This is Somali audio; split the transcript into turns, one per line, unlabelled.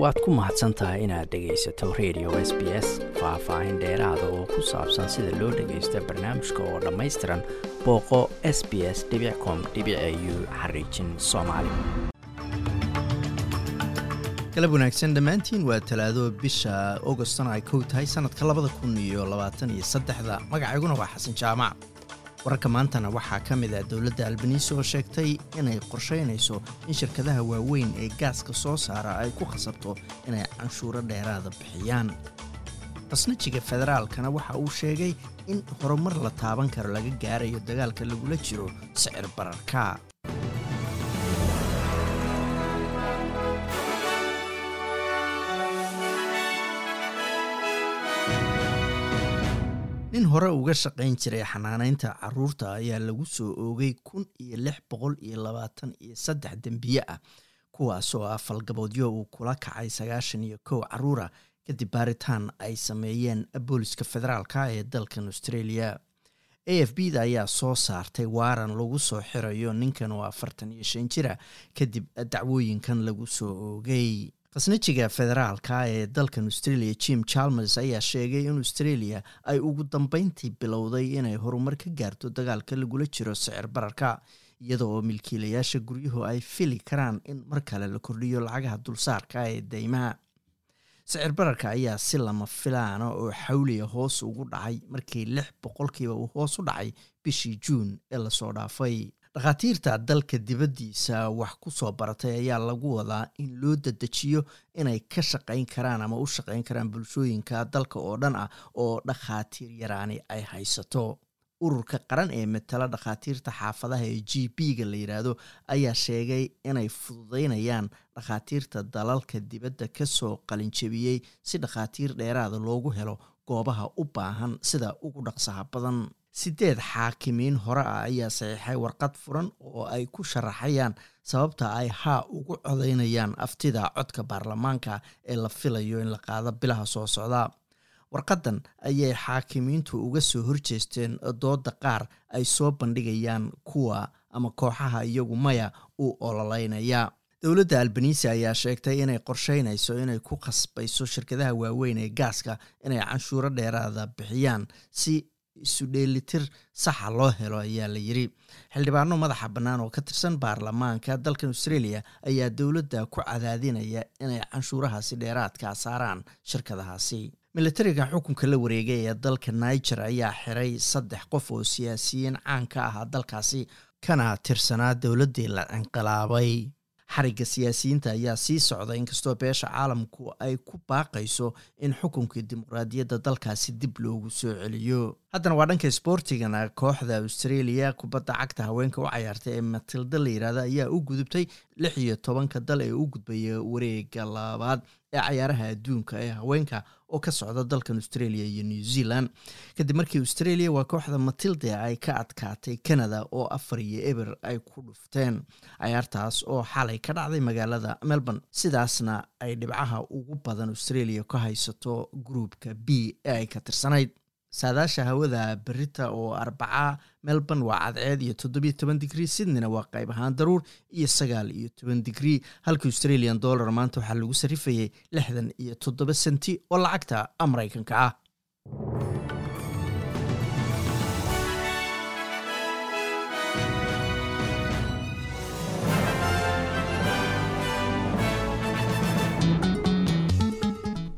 waad ku mahadsan tahay inaad dhegaysato radio s b s faah-faahin dheeraada oo ku saabsan sida loo dhagaysto barnaamijka oo dhammaystiran booqo s b s com u xariijin soomaali. Galab wanaagsan dhammaantiin waa talaado bisha augostona ay kow tahay sannadka labada kun iyo labaatan iyo saddexda. Magacayguna waa xasan jaamac wararka maantana waxaa ka mid ah dowladda albaniisi oo sheegtay inay qorshaynayso in shirkadaha waaweyn ee gaaska soo saara ay ku khasabto inay canshuuro dheeraada bixiyaan. Qasnajiga federaalkana waxa uu sheegay in horumar la taaban karo laga gaarayo dagaalka lagula jiro sicir bararka nin hore uga shaqayn jiray xanaanaynta carruurta ayaa lagu soo oogay kun iyo lix boqol iyo labaatan iyo saddex dembiye ah kuwaasoo ah falgaboodyo uu kula kacay sagaashan iyo kow caruura kadib baaritaan ay sameeyeen booliska federaalka ee dalkan australia. A f b da ayaa soo saartay waaran lagu soo xirayo ninkan oo afartan iyo shan jira kadib dacwooyinkan lagu soo oogay khasnajiga federaalka ee dalkan australia jim chalmers ayaa sheegay in australia ay ugu dambeyntii bilowday inay horumar ka gaarto dagaalka lagula jiro sicir bararka iyada oo milkiilayaasha guryuhu ay fili karaan in mar kale la kordhiyo lacagaha dulsaarka ee deymaha. Sicir bararka ayaa si lama filaana oo xawliya hoos ugu dhacay markii lix boqolkiiba uu hoos u dhacay bishii juun ee la soo dhaafay dhakhaatiirta dalka dibaddiisa wax ku soo baratay ayaa lagu wadaa in loo dadejiyo inay ka shaqayn karaan ama u shaqayn karaan bulshooyinka dalka oo dhan ah oo dhakhaatiir yaraani ay haysato. Ururka qaran ee matala dhakhaatiirta xaafadaha ee g b ga la yidhaahdo ayaa sheegay inay fududeynayaan dhakhaatiirta dalalka dibadda ka soo qalinjabiyey si dhakhaatiir dheeraada loogu helo goobaha u baahan sida ugu dhaqsaha badan sideed xaakimiin hore ah ayaa saxiixay warqad furan oo ay ku sharaxayaan sababta ay haa ugu codaynayaan aftida codka baarlamaanka ee la filayo in la qaado bilaha soo socda. Warqadan ayay xaakimiintu uga soo horjeesteen dooda qaar ay soo bandhigayaan kuwa ama kooxaha iyagu maya u ololeynaya dowladda albanisi ayaa sheegtay inay qorsheynayso inay ku khasbayso shirkadaha waaweyn ee gaaska inay canshuuro dheeraada bixiyaan si isu dheelitir saxa loo helo ayaa la yiri. Xildhibaano madaxa bannaan oo ka tirsan baarlamaanka dalkan australia ayaa dowladda ku cadaadinaya inay canshuurahaasi dheeraadka saaraan shirkadahaasi. Militariga xukunka la wareegay ee dalka niger ayaa xiray saddex qof oo siyaasiyiin caan ka ahaa dalkaasi kana tirsanaa dowladdii la inqilaabay xarigga siyaasiyiinta ayaa sii socda inkastoo beesha caalamku ay ku baaqayso in xukunkii dimuqraadiyadda dalkaasi dib loogu soo celiyo. Haddana waa dhanka sboortigana kooxda australia kubadda cagta haweenka u cayaartay ee matilda la yirahda ayaa u gudubtay lix iyo tobanka dal ee u gudbaya wareega labaad ee cayaaraha adduunka ee haweenka oo ka socda dalkan australia iyo new zealand. Kadib markii australia waa kooxda matilde ay ka adkaatay canada oo afar iyo eber ay ku dhufteen. Cayaartaas oo xalay ka dhacday magaalada melbourne sidaasna ay dhibcaha ugu badan australia ka haysato gruupka b ee ay ka tirsanayd saadaasha hawada berita oo arbaca melbourne waa cadceed iyo toddobiyo toban digrii sydneyna waa qayb ahaan daruur iyo sagaal iyo toban digrii halka australian dollar maanta waxaa lagu sarifayay lixdan iyo toddoba senti oo lacagta maraykanka ah